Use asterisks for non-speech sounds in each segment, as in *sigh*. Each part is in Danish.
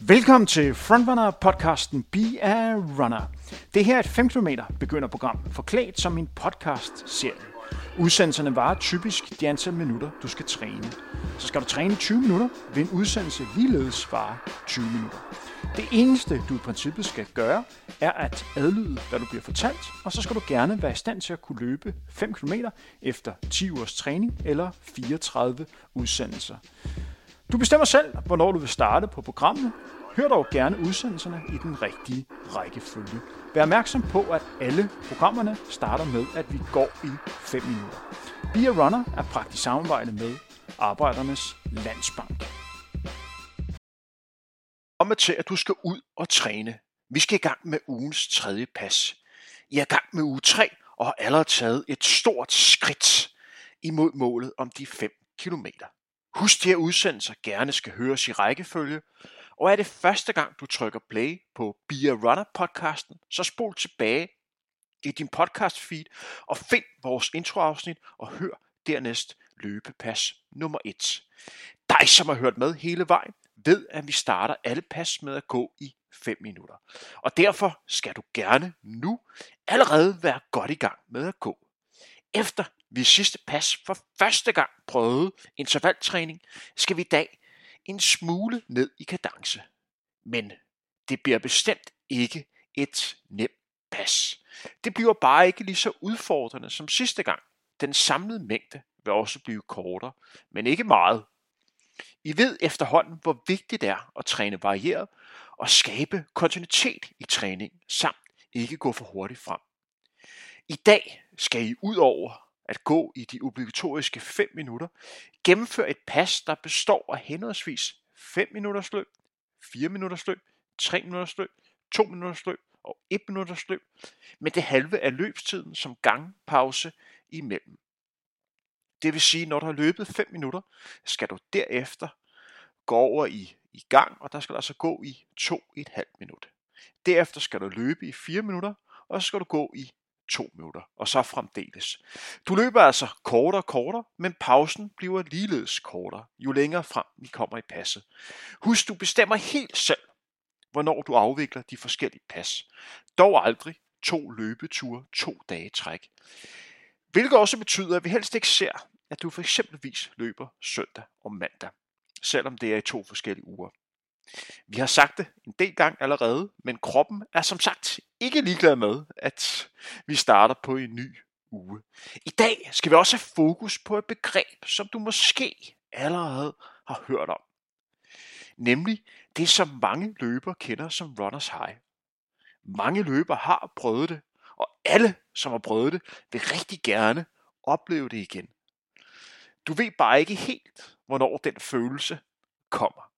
Velkommen til Frontrunner podcasten Be a Runner. Det her er et 5 km begynderprogram, forklædt som en podcast serie. Udsendelserne varer typisk de antal minutter, du skal træne. Så skal du træne 20 minutter, vil en udsendelse ligeledes vare 20 minutter. Det eneste, du i princippet skal gøre, er at adlyde, hvad du bliver fortalt, og så skal du gerne være i stand til at kunne løbe 5 km efter 10 ugers træning eller 34 udsendelser. Du bestemmer selv, hvornår du vil starte på programmet. Hør dog gerne udsendelserne i den rigtige rækkefølge. Vær opmærksom på, at alle programmerne starter med, at vi går i 5 minutter. Be a Runner er praktisk samarbejde med Arbejdernes Landsbank. Om til, at du skal ud og træne. Vi skal i gang med ugens tredje pas. I er i gang med uge 3 og har allerede taget et stort skridt imod målet om de 5 kilometer. Husk, at udsendelser gerne skal høres i rækkefølge, og er det første gang, du trykker play på Be a Runner podcasten, så spol tilbage i din podcast feed og find vores introafsnit og hør dernæst løbepas nummer 1. Dig, som har hørt med hele vejen, ved, at vi starter alle pas med at gå i 5 minutter. Og derfor skal du gerne nu allerede være godt i gang med at gå. Efter vi sidste pas for første gang prøvede intervaltræning, skal vi i dag en smule ned i kadence. Men det bliver bestemt ikke et nemt pas. Det bliver bare ikke lige så udfordrende som sidste gang. Den samlede mængde vil også blive kortere, men ikke meget. I ved efterhånden, hvor vigtigt det er at træne varieret og skabe kontinuitet i træningen, samt ikke gå for hurtigt frem. I dag skal I ud over at gå i de obligatoriske 5 minutter, gennemføre et pas, der består af henholdsvis 5 minutters løb, 4 minutters løb, 3 minutters løb, 2 minutters løb og 1 minutters løb, med det halve af løbstiden som gangpause imellem. Det vil sige, når du har løbet 5 minutter, skal du derefter gå over i, i gang, og der skal du altså gå i 2,5 minutter. Derefter skal du løbe i 4 minutter, og så skal du gå i 2 minutter, og så fremdeles. Du løber altså kortere og kortere, men pausen bliver ligeledes kortere, jo længere frem vi kommer i passet. Husk, du bestemmer helt selv, hvornår du afvikler de forskellige pas. Dog aldrig to løbeture to dage træk. Hvilket også betyder, at vi helst ikke ser, at du for eksempelvis løber søndag og mandag, selvom det er i to forskellige uger. Vi har sagt det en del gang allerede, men kroppen er som sagt ikke ligeglad med, at vi starter på en ny uge. I dag skal vi også have fokus på et begreb, som du måske allerede har hørt om. Nemlig det, som mange løbere kender som runners high. Mange løbere har prøvet det, og alle, som har prøvet det, vil rigtig gerne opleve det igen. Du ved bare ikke helt, hvornår den følelse kommer.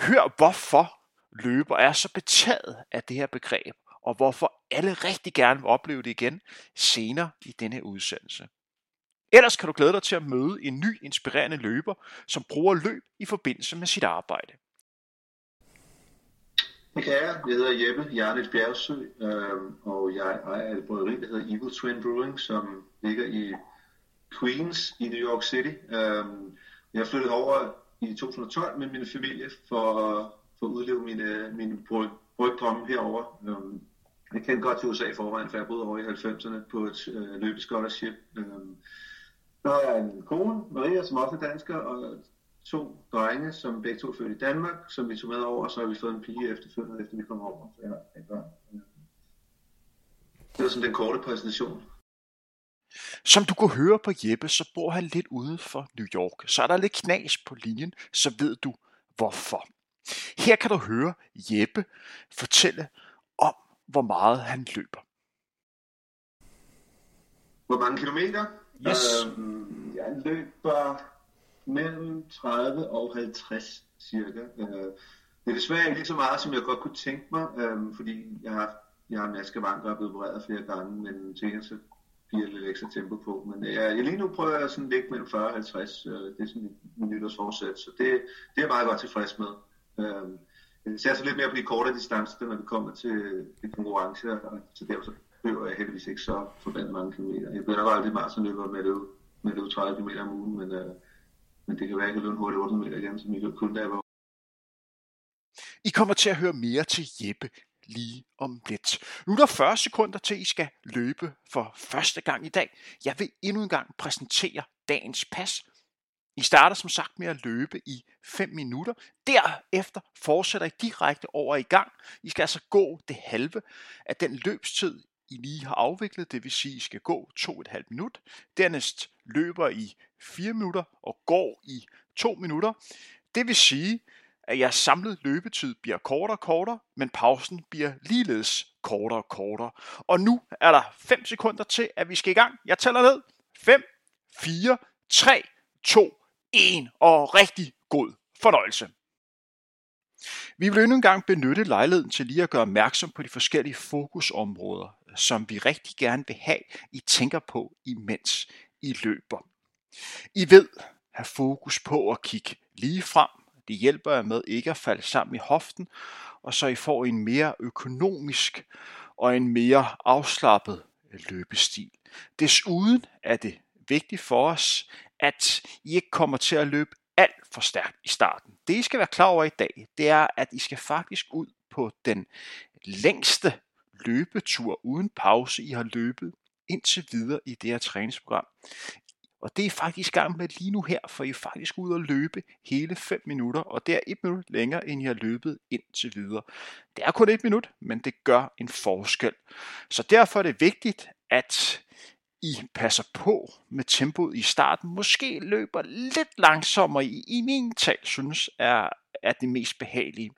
Hør hvorfor løber er så betaget af det her begreb, og hvorfor alle rigtig gerne vil opleve det igen senere i denne udsendelse. Ellers kan du glæde dig til at møde en ny inspirerende løber, som bruger løb i forbindelse med sit arbejde. Det jeg. Hedder Jeppe Jarnit Bjergsø, øh, og jeg ejer et bryggeri, der hedder Evil Twin Brewing, som ligger i Queens i New York City. Øh, jeg flyttede over i 2012 med min familie for, for at udleve mine, mine brygdrømme herover. Um, jeg kendte godt til USA i forvejen, for jeg boede over i 90'erne på et øh, løb scholarship. Øhm, der er en kone, Maria, som også er dansker, og to drenge, som begge to er født i Danmark, som vi tog med over, og så har vi fået en pige efterfølgende, efter vi kom over. Så jeg har. Det var sådan den korte præsentation. Som du kunne høre på Jeppe, så bor han lidt ude for New York. Så er der lidt knas på linjen, så ved du hvorfor. Her kan du høre Jeppe fortælle om, hvor meget han løber. Hvor mange kilometer? Yes. Øhm, jeg løber mellem 30 og 50 cirka. Øh, det er desværre ikke så meget, som jeg godt kunne tænke mig, øh, fordi jeg har, jeg har skavanker og er blevet opereret flere gange, men tænker give lidt ekstra tempo på. Men øh, jeg, lige nu prøver jeg sådan at ligge mellem 40 og 50. Øh, det er sådan min nytårsforsæt, så det, det er jeg meget godt tilfreds med. Øh, jeg ser så lidt mere på de kortere distancer, når vi kommer til, til konkurrencer, så derfor så behøver jeg heldigvis ikke så forbandet mange kilometer. Jeg bliver nok aldrig løber med det, med det 30 km om ugen, men, øh, men det kan være, at jeg kan løbe hurtigt hurtig 8 meter igen, som jeg kun da jeg var I kommer til at høre mere til Jeppe lige om lidt. Nu er der 40 sekunder til, I skal løbe for første gang i dag. Jeg vil endnu en gang præsentere dagens pas. I starter som sagt med at løbe i 5 minutter. Derefter fortsætter I direkte over i gang. I skal altså gå det halve af den løbstid, I lige har afviklet, det vil sige, at I skal gå 2,5 minut. Dernæst løber I 4 minutter og går i 2 minutter. Det vil sige, at jeres samlede løbetid bliver kortere og kortere, men pausen bliver ligeledes kortere og kortere. Og nu er der 5 sekunder til, at vi skal i gang. Jeg tæller ned. 5, 4, 3, 2, 1 og rigtig god fornøjelse. Vi vil endnu en gang benytte lejligheden til lige at gøre opmærksom på de forskellige fokusområder, som vi rigtig gerne vil have, I tænker på, imens I løber. I ved, have fokus på at kigge lige frem. Det hjælper jer med ikke at falde sammen i hoften, og så I får en mere økonomisk og en mere afslappet øh, løbestil. Desuden er det vigtigt for os, at I ikke kommer til at løbe alt for stærkt i starten. Det I skal være klar over i dag, det er, at I skal faktisk ud på den længste løbetur uden pause, I har løbet indtil videre i det her træningsprogram. Og det er faktisk gang med lige nu her, for I er faktisk ude at løbe hele 5 minutter, og det er 1 minut længere, end I har løbet indtil videre. Det er kun 1 minut, men det gør en forskel. Så derfor er det vigtigt, at i passer på med tempoet i starten, måske løber lidt langsommere i, i min tal synes er, er det mest behagelige.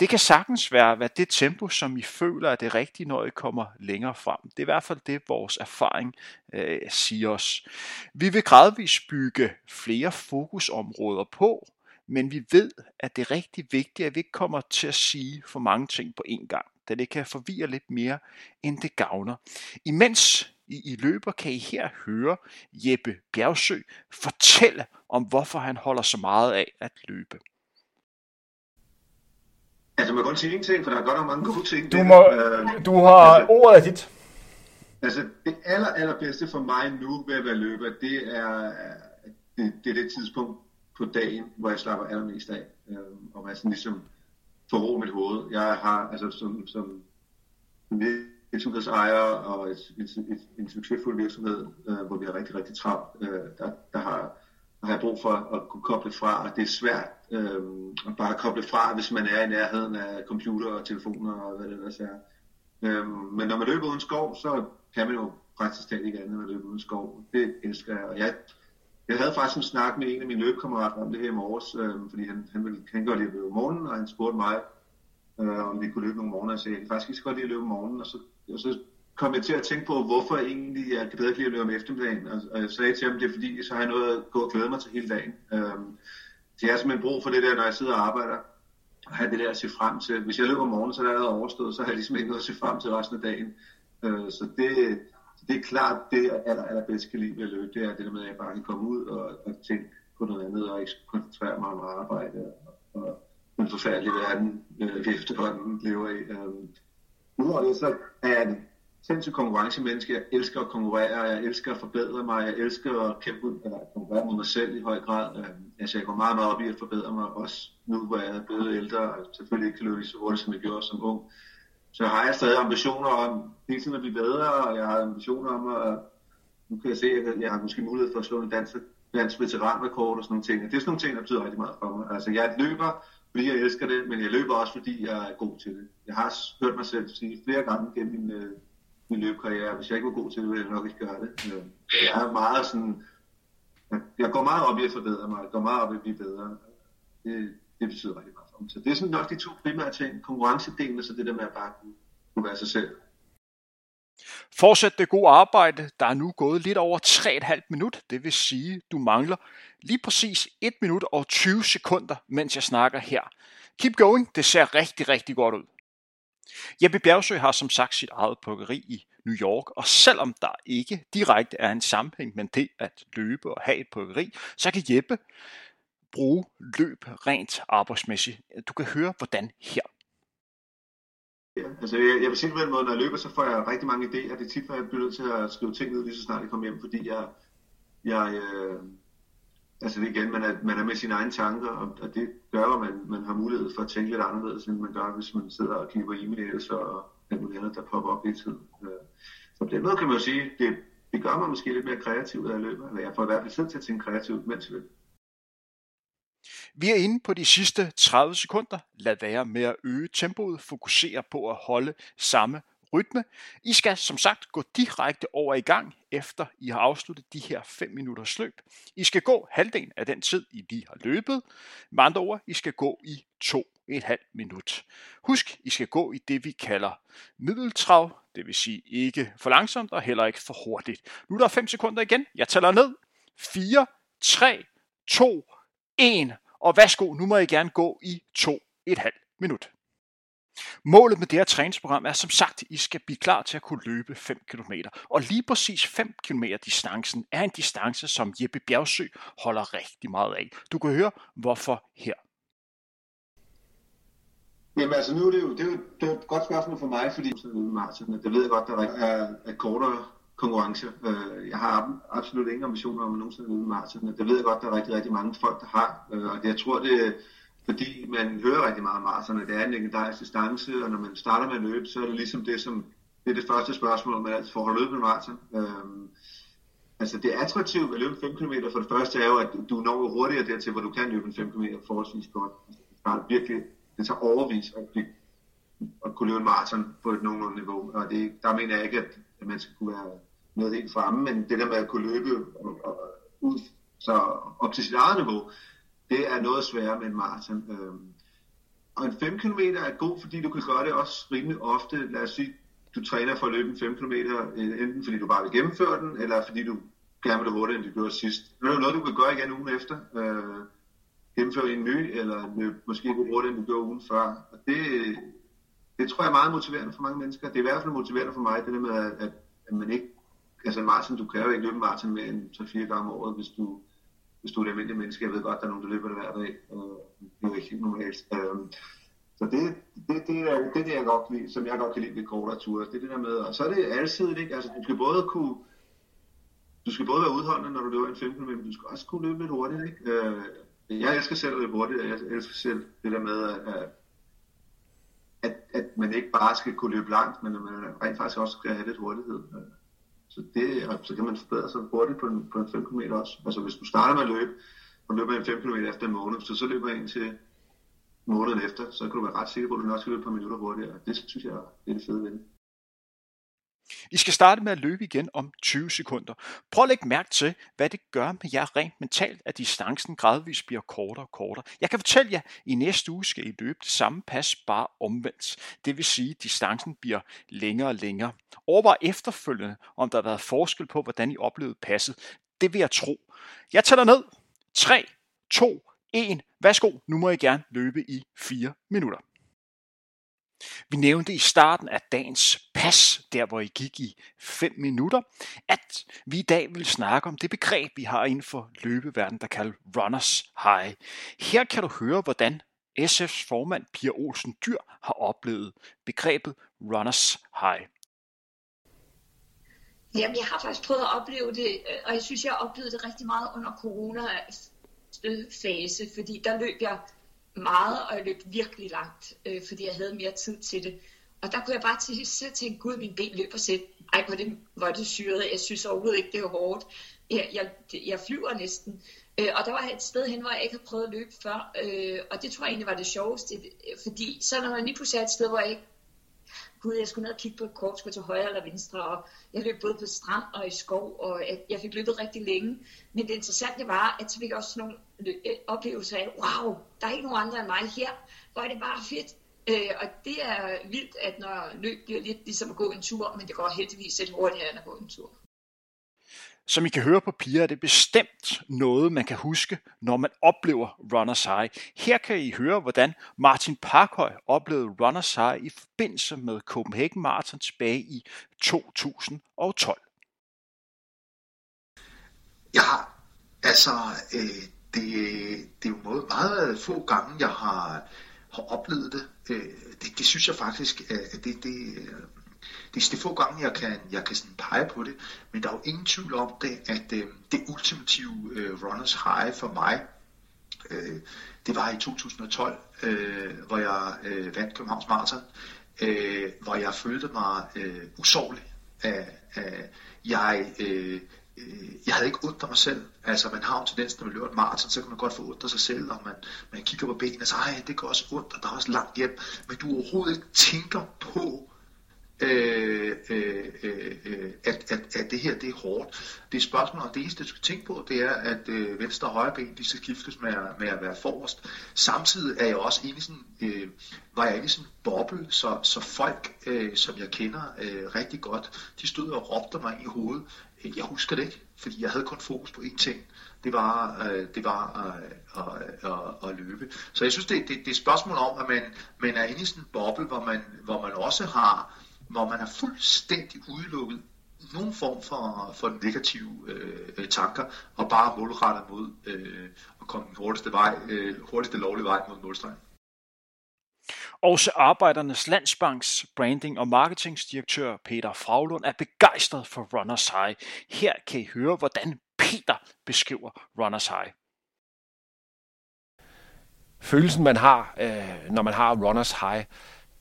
Det kan sagtens være, hvad det tempo, som I føler er det rigtige, når I kommer længere frem. Det er i hvert fald det, vores erfaring øh, siger os. Vi vil gradvist bygge flere fokusområder på, men vi ved, at det er rigtig vigtigt, at vi ikke kommer til at sige for mange ting på én gang, da det kan forvirre lidt mere, end det gavner. Imens i, I løber, kan I her høre Jeppe Bjergsø fortælle om, hvorfor han holder så meget af at løbe. Altså, man kan godt sige en ting, for der er godt nok mange gode ting. Du, må, øh, du har altså, ordet dit. Altså, det aller, allerbedste for mig nu ved at være løber, det er, det, det er det tidspunkt på dagen, hvor jeg slapper allermest af, øh, og hvor jeg sådan ligesom får ro mit hoved. Jeg har, altså som, som virksomhedsejer og et, et, et, en succesfuld virksomhed, øh, hvor vi har rigtig, rigtig travlt, øh, der, der, har, der har jeg brug for at kunne koble fra, og det er svært øh, at bare koble fra, hvis man er i nærheden af computer og telefoner og hvad det ellers er. Øh, men når man løber uden skov, så kan man jo praktisk talt ikke andet end at løbe uden skov. Det elsker jeg, og jeg, jeg havde faktisk en snak med en af mine løbekammerater om det her i morges, øh, fordi han, han, ville, han godt lide at løbe om morgenen, og han spurgte mig, øh, om vi kunne løbe nogle morgener, og jeg sagde, jeg kan faktisk ikke så godt lide at løbe om morgenen, og så og så kom jeg til at tænke på, hvorfor egentlig jeg kan bedre lide at løbe om eftermiddagen. Og jeg sagde til ham, det er fordi, så har jeg noget at gå og glæde mig til hele dagen. Øhm, det er simpelthen brug for det der, når jeg sidder og arbejder, og have det der at se frem til. Hvis jeg løber om morgenen, så er der allerede overstået, så har jeg ligesom ikke noget at se frem til resten af dagen. Øh, så det, det er klart, det jeg aller, allerbedst kan lide ved at løbe, det er det der med, at jeg bare kan komme ud og, og tænke på noget andet, og ikke koncentrere mig om arbejde og, og den forfærdelige verden, øh, vi efterhånden lever i. Øh, Udover det, så er jeg en sindssygt konkurrencemenneske. Jeg elsker at konkurrere, jeg elsker at forbedre mig, jeg elsker at kæmpe, ud, eller øh, konkurrere mod mig selv i høj grad. Øh, altså, jeg går meget, meget op i at forbedre mig, også nu, hvor jeg er blevet ældre, og selvfølgelig ikke kan løbe så hurtigt, som jeg gjorde som ung. Så har jeg stadig ambitioner om hele tiden at blive bedre, og jeg har ambitioner om at, nu kan jeg se, at jeg har måske mulighed for at slå en dansk, dansk veteranrekord og sådan nogle ting. Det er sådan nogle ting, der betyder rigtig meget for mig. Altså, jeg er løber fordi jeg elsker det, men jeg løber også, fordi jeg er god til det. Jeg har hørt mig selv sige flere gange gennem min, øh, min løbekarriere, hvis jeg ikke var god til det, ville jeg nok ikke gøre det. Øh, jeg er meget sådan, jeg går meget op i at forbedre mig, jeg går meget op i at blive bedre. Det, det betyder rigtig meget for mig. Så det er sådan nok de to primære ting, konkurrencedelen og så det der med at bare kunne, kunne være sig selv. Fortsæt det gode arbejde. Der er nu gået lidt over 3,5 minut. Det vil sige, du mangler lige præcis 1 minut og 20 sekunder, mens jeg snakker her. Keep going. Det ser rigtig, rigtig godt ud. Jeppe Bjergsø har som sagt sit eget bryggeri i New York, og selvom der ikke direkte er en sammenhæng med det at løbe og have et bryggeri, så kan Jeppe bruge løb rent arbejdsmæssigt. Du kan høre, hvordan her. Ja, altså jeg, jeg vil sige på den måde, når jeg løber, så får jeg rigtig mange idéer. Det er tit, at jeg bliver nødt til at skrive ting ned, lige så snart jeg kommer hjem, fordi jeg, jeg, øh, altså det igen, man er, man er med sine egne tanker, og, og det gør, at man, man har mulighed for at tænke lidt anderledes, end man gør, hvis man sidder og kigger på e-mails og alt muligt andet, der popper op hele tiden. Øh, så på den måde kan man jo sige, det, det gør mig måske lidt mere kreativ, når jeg løber, eller jeg får i hvert fald tid til at tænke kreativt, mens jeg løber. Vi er inde på de sidste 30 sekunder. Lad være med at øge tempoet. Fokusere på at holde samme rytme. I skal som sagt gå direkte over i gang, efter I har afsluttet de her 5 minutters løb. I skal gå halvdelen af den tid, I lige har løbet. Med andre ord, I skal gå i to et halvt minut. Husk, I skal gå i det, vi kalder middeltrav, det vil sige ikke for langsomt og heller ikke for hurtigt. Nu er der 5 sekunder igen. Jeg tæller ned. 4, 3, 2, 1. Og værsgo, nu må I gerne gå i to et halvt minut. Målet med det her træningsprogram er som sagt, at I skal blive klar til at kunne løbe 5 km. Og lige præcis 5 km distancen er en distance, som Jeppe Bjergsø holder rigtig meget af. Du kan høre, hvorfor her. Jamen altså nu er det jo, det er jo, det er et godt spørgsmål for mig, fordi Martin, det ved jeg godt, der er, er kortere konkurrence. Øh, jeg har absolut ingen ambitioner om at nogensinde løbe maraton. Det ved jeg godt, der er rigtig, rigtig mange folk, der har. Øh, og jeg tror, det, fordi man hører rigtig meget om maraton, det er en legendarisk distance, og når man starter med at løbe, så er det ligesom det, som det er det første spørgsmål, man altid får at løbe med maraton. Øhm, altså det attraktive ved at løbe 5 km for det første er jo, at du når hurtigere dertil, hvor du kan løbe en 5 km forholdsvis godt. Altså, det er virkelig, det tager overvis at, blive, at kunne løbe en maraton på et nogenlunde niveau, og det, der mener jeg ikke, at, at man skal kunne være noget helt fremme, men det der med at kunne løbe og, og, ud så op til sit eget niveau, det er noget sværere med en maraton. Øhm, og en 5 km er god, fordi du kan gøre det også rimelig ofte. Lad os sige, du træner for at løbe en 5 km, øh, enten fordi du bare vil gennemføre den, eller fordi du gerne vil det hurtigere, end du gjorde sidst. Det er noget, du kan gøre igen ugen efter. Øh, gennemføre en ny, eller løbe måske lidt hurtigere, end du gjorde ugen før. Og det, det tror jeg er meget motiverende for mange mennesker. Det er i hvert fald motiverende for mig, det der med, at, at man ikke... Altså Martin, du kan jo ikke løbe Martin mere end 3-4 gange om året, hvis du hvis du er et almindeligt menneske. Jeg ved godt, der er nogen, der løber det hver dag. Øh, det er jo ikke helt normalt. Øh, så det, det, det, er, det er det, jeg godt lide, som jeg godt kan lide ved kortere ture. Det er det der med, og så er det altid, ikke? Altså, du skal både kunne, du skal både være udholdende, når du løber en 15 men du skal også kunne løbe lidt hurtigt, ikke? Øh, jeg elsker selv at løbe hurtigt, jeg elsker selv det der med, at, at, at man ikke bare skal kunne løbe langt, men at man rent faktisk også skal have lidt hurtighed. Så, det, så kan man forbedre sig hurtigt på en, på en 5 km også. Altså hvis du starter med at løbe, og løber en 5 km efter en måned, så så løber en til måneden efter, så kan du være ret sikker på, at du nok skal løbe et par minutter hurtigere. Det synes jeg er det fede ved. I skal starte med at løbe igen om 20 sekunder. Prøv at lægge mærke til, hvad det gør med jer rent mentalt, at distancen gradvist bliver kortere og kortere. Jeg kan fortælle jer, at i næste uge skal I løbe det samme pas, bare omvendt. Det vil sige, at distancen bliver længere og længere. Overvej efterfølgende, om der har været forskel på, hvordan I oplevede passet. Det vil jeg tro. Jeg tæller ned. 3, 2, 1. Værsgo, nu må I gerne løbe i 4 minutter. Vi nævnte i starten af dagens pas, der hvor I gik i 5 minutter, at vi i dag vil snakke om det begreb, vi har inden for løbeverden, der kaldes runners high. Her kan du høre, hvordan SF's formand Pia Olsen Dyr har oplevet begrebet runners high. Jamen, jeg har faktisk prøvet at opleve det, øh, og jeg synes, jeg oplevede det rigtig meget under corona-fase, fordi der løb jeg meget, og jeg løb virkelig langt, øh, fordi jeg havde mere tid til det. Og der kunne jeg bare til sidst tænke, gud, min ben løber selv. Ej, hvor det, hvor det syret. Jeg synes overhovedet ikke, det er hårdt. Jeg, jeg, jeg flyver næsten. Øh, og der var et sted hen, hvor jeg ikke havde prøvet at løbe før. Øh, og det tror jeg egentlig var det sjoveste. Fordi så når man lige pludselig er et sted, hvor jeg ikke gud, jeg skulle ned og kigge på et kort, skulle til højre eller venstre, og jeg løb både på strand og i skov, og jeg fik løbet rigtig længe. Men det interessante var, at så fik jeg også nogle øh, oplevelser af, wow, der er ikke nogen andre end mig her, hvor er det bare fedt. Øh, og det er vildt, at når løb bliver lidt ligesom at gå en tur, men det går heldigvis lidt hurtigere end at gå en tur. Som I kan høre på Pia, er det bestemt noget, man kan huske, når man oplever Runners High. Her kan I høre, hvordan Martin Parkhøj oplevede Runners High i forbindelse med Copenhagen Marathon tilbage i 2012. Ja, altså, øh, det, det er jo noget meget få gange, jeg har, har oplevet det. Øh, det. Det synes jeg faktisk, at det, det, øh, det er de få gange, jeg kan, jeg kan sådan pege på det, men der er jo ingen tvivl om det, at øh, det ultimative øh, runners high for mig, øh, det var i 2012, øh, hvor jeg øh, vandt Københavns Marathon, øh, hvor jeg følte mig øh, usårlig. Af, af, jeg, øh, øh jeg havde ikke ondt af mig selv. Altså man har jo tendens, når man løber et maraton, så kan man godt få ondt af sig selv, og man, man kigger på benene og siger, det går også ondt, og der er også langt hjem. Men du overhovedet ikke tænker på, øh, øh, øh, at, at, at det her det er hårdt. Det er spørgsmål og det eneste, du skal tænke på, det er, at øh, venstre og højre ben, de skal skiftes med, at, med at være forrest. Samtidig er jeg også inde i sådan, øh, var jeg inde i sådan en boble, så, så folk, øh, som jeg kender øh, rigtig godt, de stod og råbte mig i hovedet. Jeg husker det ikke, fordi jeg havde kun fokus på én ting. Det var, øh, det var øh, at, at, at løbe. Så jeg synes, det, det, det er et spørgsmål om, at man, man er inde i sådan en boble, hvor man, hvor man også har hvor man er fuldstændig udelukket nogen form for, for negative øh, tanker, og bare målrettet mod øh, at komme den hurtigste, vej, øh, hurtigste lovlige vej mod målstregen. Også Arbejdernes Landsbanks branding- og marketingsdirektør Peter Fraglund er begejstret for Runners High. Her kan I høre, hvordan Peter beskriver Runners High. Følelsen man har, øh, når man har Runners High,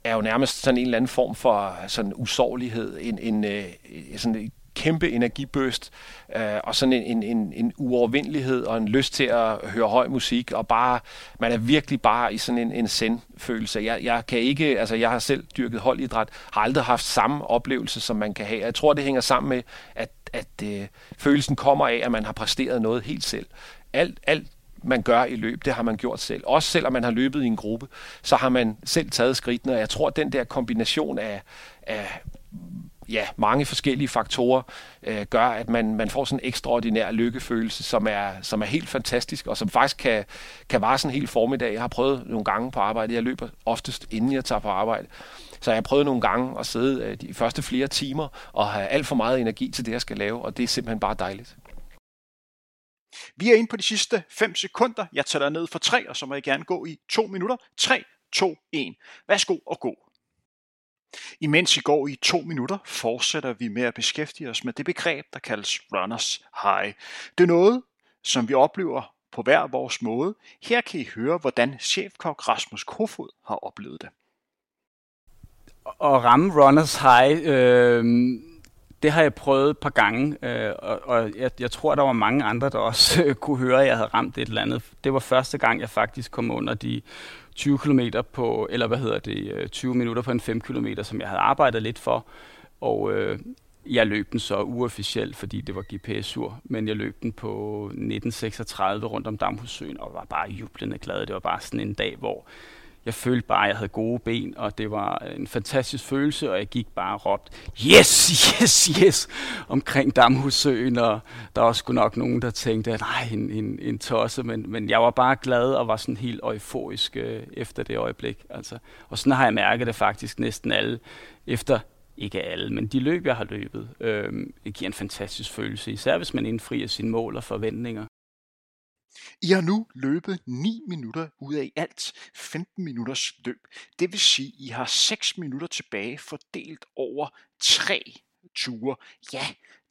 er jo nærmest sådan en eller anden form for øh, sådan usårlighed, en, en, en sådan en kæmpe energibøst, øh, og sådan en, en, en uovervindelighed og en lyst til at høre høj musik, og bare, man er virkelig bare i sådan en, en send-følelse. Jeg, jeg kan ikke, altså jeg har selv dyrket holdidræt, har aldrig haft samme oplevelse, som man kan have. Jeg tror, det hænger sammen med, at, at øh, følelsen kommer af, at man har præsteret noget helt selv. Alt, alt man gør i løb, det har man gjort selv. Også selvom man har løbet i en gruppe, så har man selv taget skridtene, og jeg tror, at den der kombination af, af ja, mange forskellige faktorer øh, gør, at man, man får sådan en ekstraordinær lykkefølelse, som er, som er helt fantastisk, og som faktisk kan, kan vare sådan en hel formiddag. Jeg har prøvet nogle gange på arbejde. Jeg løber oftest, inden jeg tager på arbejde. Så jeg har prøvet nogle gange at sidde øh, de første flere timer og have alt for meget energi til det, jeg skal lave, og det er simpelthen bare dejligt. Vi er inde på de sidste 5 sekunder. Jeg tæller ned for 3, og så må jeg gerne gå i 2 minutter. 3, 2, 1. Værsgo og gå. Imens I går i to minutter, fortsætter vi med at beskæftige os med det begreb, der kaldes runners high. Det er noget, som vi oplever på hver vores måde. Her kan I høre, hvordan chefkok Rasmus Kofod har oplevet det. At ramme runners high, øh, det har jeg prøvet et par gange, øh, og, og jeg, jeg tror, der var mange andre, der også øh, *laughs* kunne høre, at jeg havde ramt et eller andet. Det var første gang, jeg faktisk kom under de 20 km på, eller hvad hedder det, øh, 20 minutter på en 5 km, som jeg havde arbejdet lidt for. Og øh, jeg løb den så uofficielt, fordi det var GPS-ur, men jeg løb den på 1936 rundt om Damhussøen og var bare jublende glad. Det var bare sådan en dag, hvor jeg følte bare, at jeg havde gode ben, og det var en fantastisk følelse, og jeg gik bare og råbte, yes, yes, yes, omkring Damhussøen, og der var sgu nok nogen, der tænkte, nej, en, en, en tosse, men, men jeg var bare glad og var sådan helt euforisk øh, efter det øjeblik. Altså. Og sådan har jeg mærket det faktisk næsten alle, efter ikke alle, men de løb, jeg har løbet, øh, det giver en fantastisk følelse, især hvis man indfrier sine mål og forventninger. I har nu løbet 9 minutter ud af alt 15 minutters løb. Det vil sige, at I har 6 minutter tilbage fordelt over tre ture. Ja,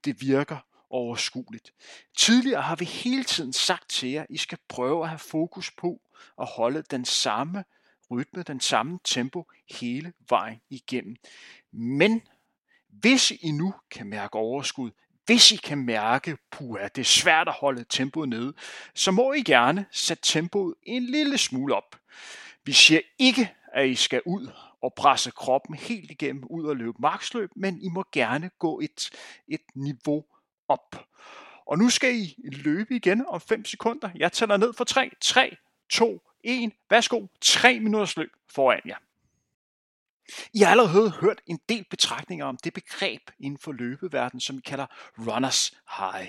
det virker overskueligt. Tidligere har vi hele tiden sagt til jer, at I skal prøve at have fokus på at holde den samme rytme, den samme tempo hele vejen igennem. Men hvis I nu kan mærke overskud, hvis I kan mærke, puha, det er svært at holde tempoet nede, så må I gerne sætte tempoet en lille smule op. Vi siger ikke, at I skal ud og presse kroppen helt igennem ud og løbe maksløb, men I må gerne gå et, et niveau op. Og nu skal I løbe igen om 5 sekunder. Jeg tæller ned for 3, 3, 2, 1. Værsgo, 3 minutters løb foran jer. I har allerede hørt en del betragtninger om det begreb inden for løbeverdenen, som vi kalder runners high.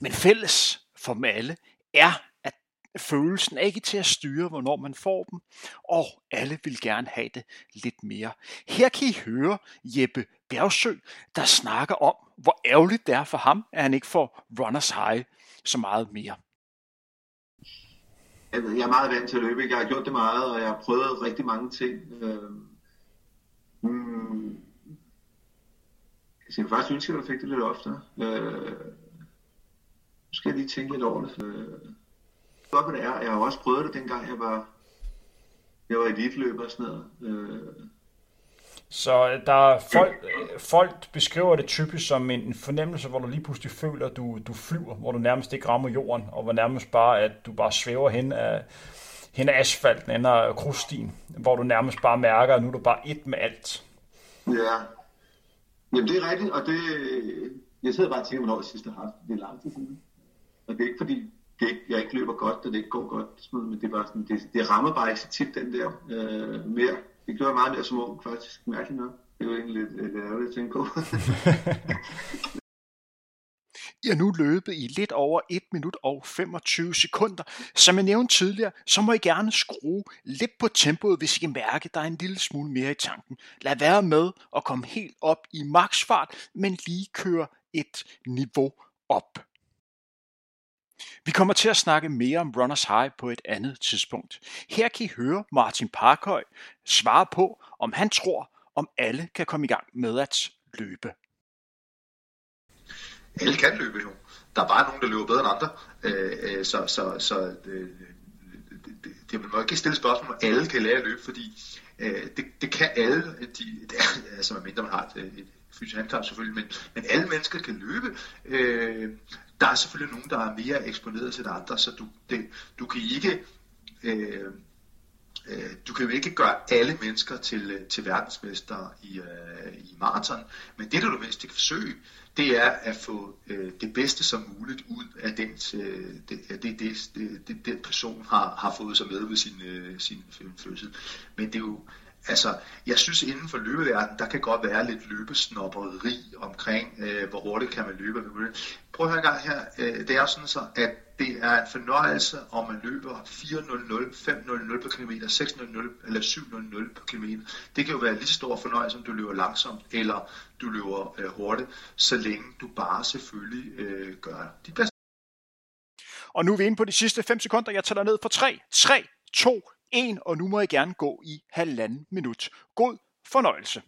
Men fælles for dem alle er, at følelsen er ikke til at styre, hvornår man får dem, og alle vil gerne have det lidt mere. Her kan I høre Jeppe Bjergsø, der snakker om, hvor ærgerligt det er for ham, at han ikke får runners high så meget mere. Jeg er meget vant til at løbe. Jeg har gjort det meget, og jeg har prøvet rigtig mange ting. Øh, Mm, Altså, jeg faktisk ønske, at jeg fik det lidt oftere. Øh, nu skal jeg lige tænke lidt over det. Øh, godt, det er. Jeg har også prøvet det, dengang jeg var, jeg var elitløber og sådan noget. Øh, så øh, der er folk, øh, folk beskriver det typisk som en, en fornemmelse, hvor du lige pludselig føler, at du, du flyver, hvor du nærmest ikke rammer jorden, og hvor nærmest bare, at du bare svæver hen af, hen af asfalten, hen af krusstien, hvor du nærmest bare mærker, at nu er du bare et med alt. Ja, Jamen det er rigtigt, og det, jeg sidder bare og tænker, hvornår jeg sidst har haft det er lang tid siden. Og det er ikke fordi, det ikke, jeg ikke løber godt, og det ikke går godt, men det, er bare sådan, det, det rammer bare ikke så tit den der øh, mere. Det gjorde jeg meget mere som ung, faktisk, mærkeligt nok. Det var egentlig lidt, lidt ærgerligt at tænke på. *laughs* *laughs* I er nu løbet i lidt over 1 minut og 25 sekunder. Som jeg nævnte tidligere, så må I gerne skrue lidt på tempoet, hvis I kan mærke, at der er en lille smule mere i tanken. Lad være med at komme helt op i maksfart, men lige køre et niveau op. Vi kommer til at snakke mere om Runners High på et andet tidspunkt. Her kan I høre Martin Parkhøj svare på, om han tror, om alle kan komme i gang med at løbe alle kan løbe jo. Der er bare nogen, der løber bedre end andre. Øh, øh så så, så øh, det, det, man må ikke stille spørgsmål, om alle kan lære at løbe, fordi øh, det, det kan alle. De, det er, altså mindre man har et, et fysisk handicap selvfølgelig, men, men alle mennesker kan løbe. Øh, der er selvfølgelig nogen, der er mere eksponeret til andre, så du, det, du kan ikke... Øh, øh, du kan jo ikke gøre alle mennesker til, øh, til verdensmester i, øh, i maraton, men det, du er mindst kan forsøge, det er at få øh, det bedste som muligt ud af den, øh, det, det, det, det, det, den person har, har fået sig med ved sin, øh, sin øh, fødsel. Men det er jo, altså, jeg synes inden for løbeverdenen, der kan godt være lidt løbesnopperi omkring, øh, hvor hurtigt kan man løbe. Prøv at høre en gang her. Øh, det er sådan så, at det er en fornøjelse, om man løber 4.00, 5.00 på kilometer, 6.00 eller 7.00 på kilometer. Det kan jo være lige så stor fornøjelse, om du løber langsomt eller du løber øh, hurtigt, så længe du bare selvfølgelig øh, gør dit bedste. Og nu er vi inde på de sidste 5 sekunder. Jeg tæller ned for 3, 3, 2, 1, og nu må jeg gerne gå i halvanden minut. God fornøjelse.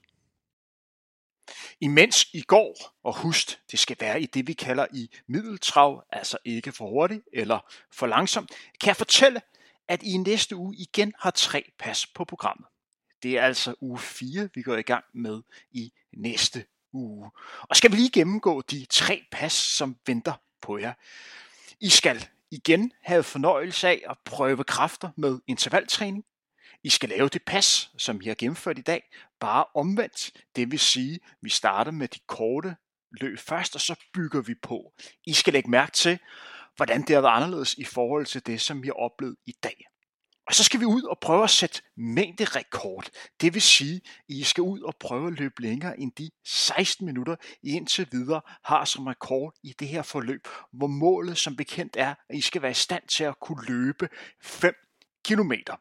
Imens I går, og husk, det skal være i det, vi kalder i middeltrav, altså ikke for hurtigt eller for langsomt, kan jeg fortælle, at I næste uge igen har tre pas på programmet. Det er altså uge 4, vi går i gang med i næste uge. Og skal vi lige gennemgå de tre pas, som venter på jer. I skal igen have fornøjelse af at prøve kræfter med intervaltræning. I skal lave det pas, som I har gennemført i dag, bare omvendt. Det vil sige, vi starter med de korte løb først, og så bygger vi på. I skal lægge mærke til, hvordan det har været anderledes i forhold til det, som vi har oplevet i dag. Og så skal vi ud og prøve at sætte mængderekord. Det vil sige, at I skal ud og prøve at løbe længere end de 16 minutter, I indtil videre har som rekord i det her forløb, hvor målet som bekendt er, at I skal være i stand til at kunne løbe 5 kilometer.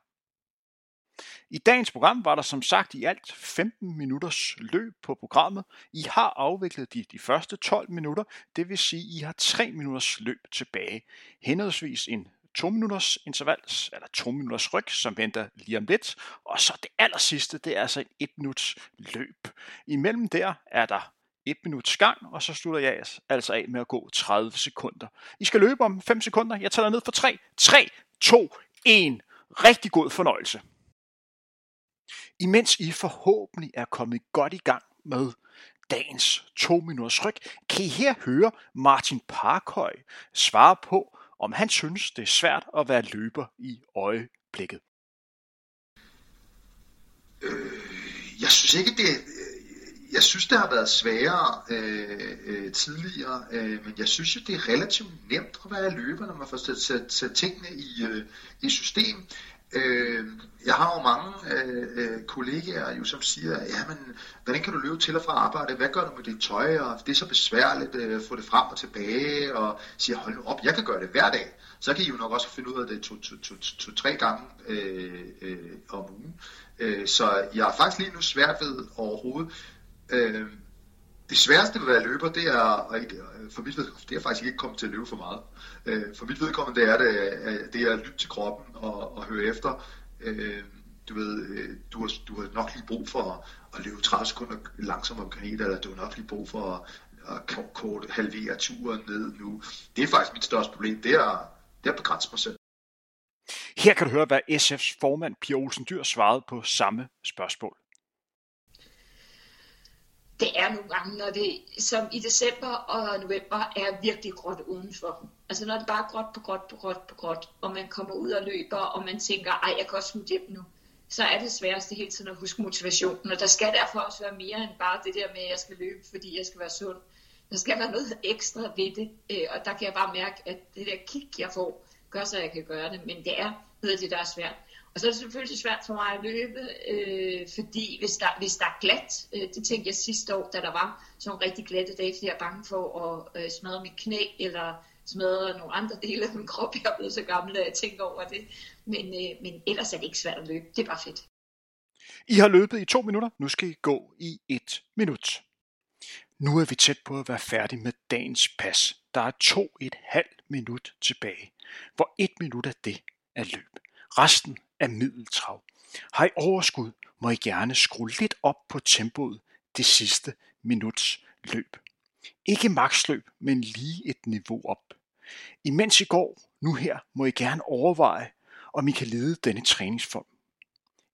I dagens program var der som sagt i alt 15 minutters løb på programmet. I har afviklet de, de første 12 minutter, det vil sige, I har 3 minutters løb tilbage. Henholdsvis en 2 minutters interval, eller 2 minutters ryg, som venter lige om lidt. Og så det aller sidste, det er altså en 1 minuts løb. Imellem der er der 1 minuts gang, og så slutter jeg altså, altså af med at gå 30 sekunder. I skal løbe om 5 sekunder. Jeg tæller ned for 3. 3, 2, 1. Rigtig god fornøjelse. Imens I forhåbentlig er kommet godt i gang med dagens 2 minutters ryg, kan I her høre Martin Parkhøj svare på, om han synes, det er svært at være løber i øjeblikket. Øh, jeg synes ikke, det øh, jeg synes, det har været sværere øh, øh, tidligere, øh, men jeg synes jo, det er relativt nemt at være løber, når man får sat, sat, sat tingene i, øh, i system. Øh, jeg har jo mange øh, øh kollegaer, jo, som siger, ja, men hvordan kan du løbe til og fra arbejde? Hvad gør du med dit tøj? Og det er så besværligt øh, at øh, få det frem og tilbage. Og siger, hold nu op, jeg kan gøre det hver dag. Så kan I jo nok også finde ud af det to-tre to, to, to, gange øh, øh, om ugen. Øh, så jeg har faktisk lige nu svært ved overhovedet. Øh, det sværeste ved at være løber, det er, og øh, for mit vedkommende, det er faktisk ikke kommet til at løbe for meget. Øh, for mit vedkommende, det er, det, øh, det er at lytte til kroppen og, og høre efter. Du ved, du har, du har nok lige brug for at løbe 30 sekunder langsommere om kilometer, eller du har nok lige brug for at, at kort halvere turen ned nu. Det er faktisk mit største problem, det er, det er at begrænse mig selv. Her kan du høre, hvad SF's formand Pia Olsen Dyr svarede på samme spørgsmål. Det er nogle gange, når det som i december og november er virkelig gråt udenfor. Altså når det bare er gråt på gråt på gråt på gråt, og man kommer ud og løber, og man tænker, ej, jeg kan også smutte hjem nu så er det sværeste hele tiden at huske motivationen. Og der skal derfor også være mere end bare det der med, at jeg skal løbe, fordi jeg skal være sund. Der skal være noget ekstra ved det, øh, og der kan jeg bare mærke, at det der kick, jeg får, gør så, at jeg kan gøre det. Men det er noget af det, der er svært. Og så er det selvfølgelig svært for mig at løbe, øh, fordi hvis der, hvis der er glat, øh, det tænkte jeg sidste år, da der var sådan en rigtig glatte dage, fordi jeg er bange for at øh, smadre mit knæ, eller smadre nogle andre dele af min krop. Jeg er blevet så gammel, at jeg tænker over det. Men, øh, men ellers er det ikke svært at løbe. Det er bare fedt. I har løbet i to minutter. Nu skal I gå i et minut. Nu er vi tæt på at være færdige med dagens pas. Der er to et halvt minut tilbage. Hvor et minut af det er løb. Resten af middeltrav. Har I overskud, må I gerne skrue lidt op på tempoet det sidste minuts løb. Ikke maksløb, men lige et niveau op. Imens I går, nu her, må I gerne overveje, om I kan lede denne træningsform.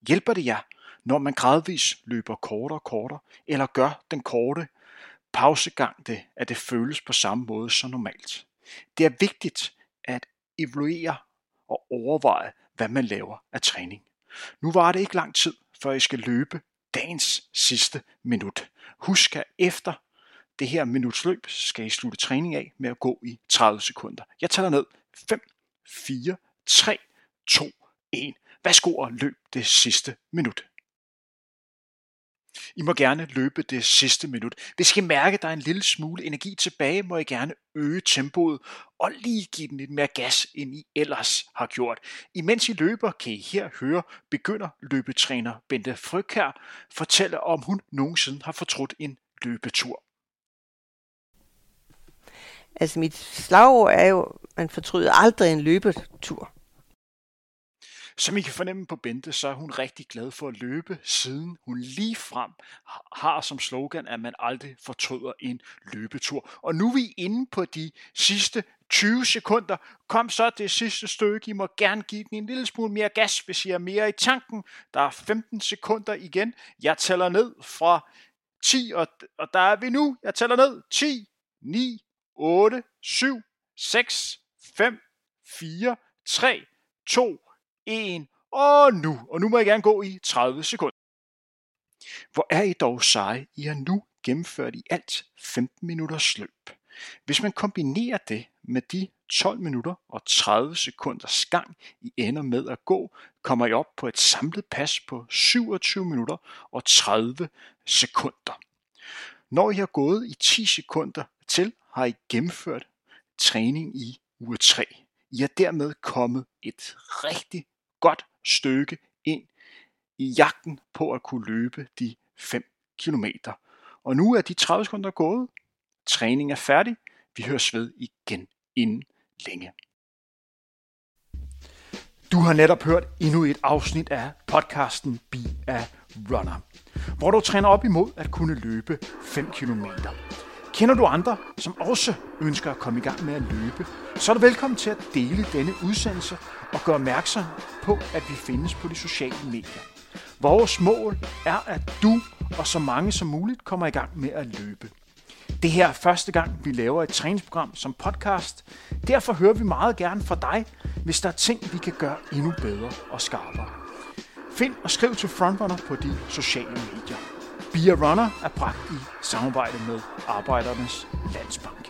Hjælper det jer, når man gradvis løber kortere og kortere, eller gør den korte pausegang det, at det føles på samme måde som normalt? Det er vigtigt at evaluere og overveje, hvad man laver af træning. Nu var det ikke lang tid, før I skal løbe dagens sidste minut. Husk at efter det her minutsløb skal I slutte træning af med at gå i 30 sekunder. Jeg tæller ned. 5, 4, 3, 2, 1. Værsgo og løb det sidste minut. I må gerne løbe det sidste minut. Hvis I mærke, at der er en lille smule energi tilbage, må I gerne øge tempoet og lige give den lidt mere gas, end I ellers har gjort. Imens I løber, kan I her høre begynder løbetræner Bente Frøkær fortælle, om hun nogensinde har fortrudt en løbetur. Altså mit slagord er jo, man fortryder aldrig en løbetur. Som I kan fornemme på Bente, så er hun rigtig glad for at løbe, siden hun lige frem har som slogan, at man aldrig fortryder en løbetur. Og nu er vi inde på de sidste 20 sekunder. Kom så det sidste stykke. I må gerne give den en lille smule mere gas, hvis I er mere i tanken. Der er 15 sekunder igen. Jeg tæller ned fra 10, og, og der er vi nu. Jeg tæller ned. 10, 9, 8, 7, 6, 5, 4, 3, 2, 1, og nu. Og nu må jeg gerne gå i 30 sekunder. Hvor er I dog seje? I har nu gennemført i alt 15 minutters løb. Hvis man kombinerer det med de 12 minutter og 30 sekunders gang, I ender med at gå, kommer I op på et samlet pas på 27 minutter og 30 sekunder. Når I har gået i 10 sekunder til, har I gennemført træning i uge 3. I er dermed kommet et rigtig godt stykke ind i jagten på at kunne løbe de 5 km. Og nu er de 30 sekunder gået. Træningen er færdig. Vi høres ved igen inden længe. Du har netop hørt endnu et afsnit af podcasten Be a Runner, hvor du træner op imod at kunne løbe 5 km. Kender du andre, som også ønsker at komme i gang med at løbe, så er du velkommen til at dele denne udsendelse og gøre opmærksom på, at vi findes på de sociale medier. Vores mål er, at du og så mange som muligt kommer i gang med at løbe. Det her er første gang, vi laver et træningsprogram som podcast. Derfor hører vi meget gerne fra dig, hvis der er ting, vi kan gøre endnu bedre og skarpere. Find og skriv til Frontrunner på de sociale medier. Beer Runner er bragt i samarbejde med Arbejdernes Landsbank.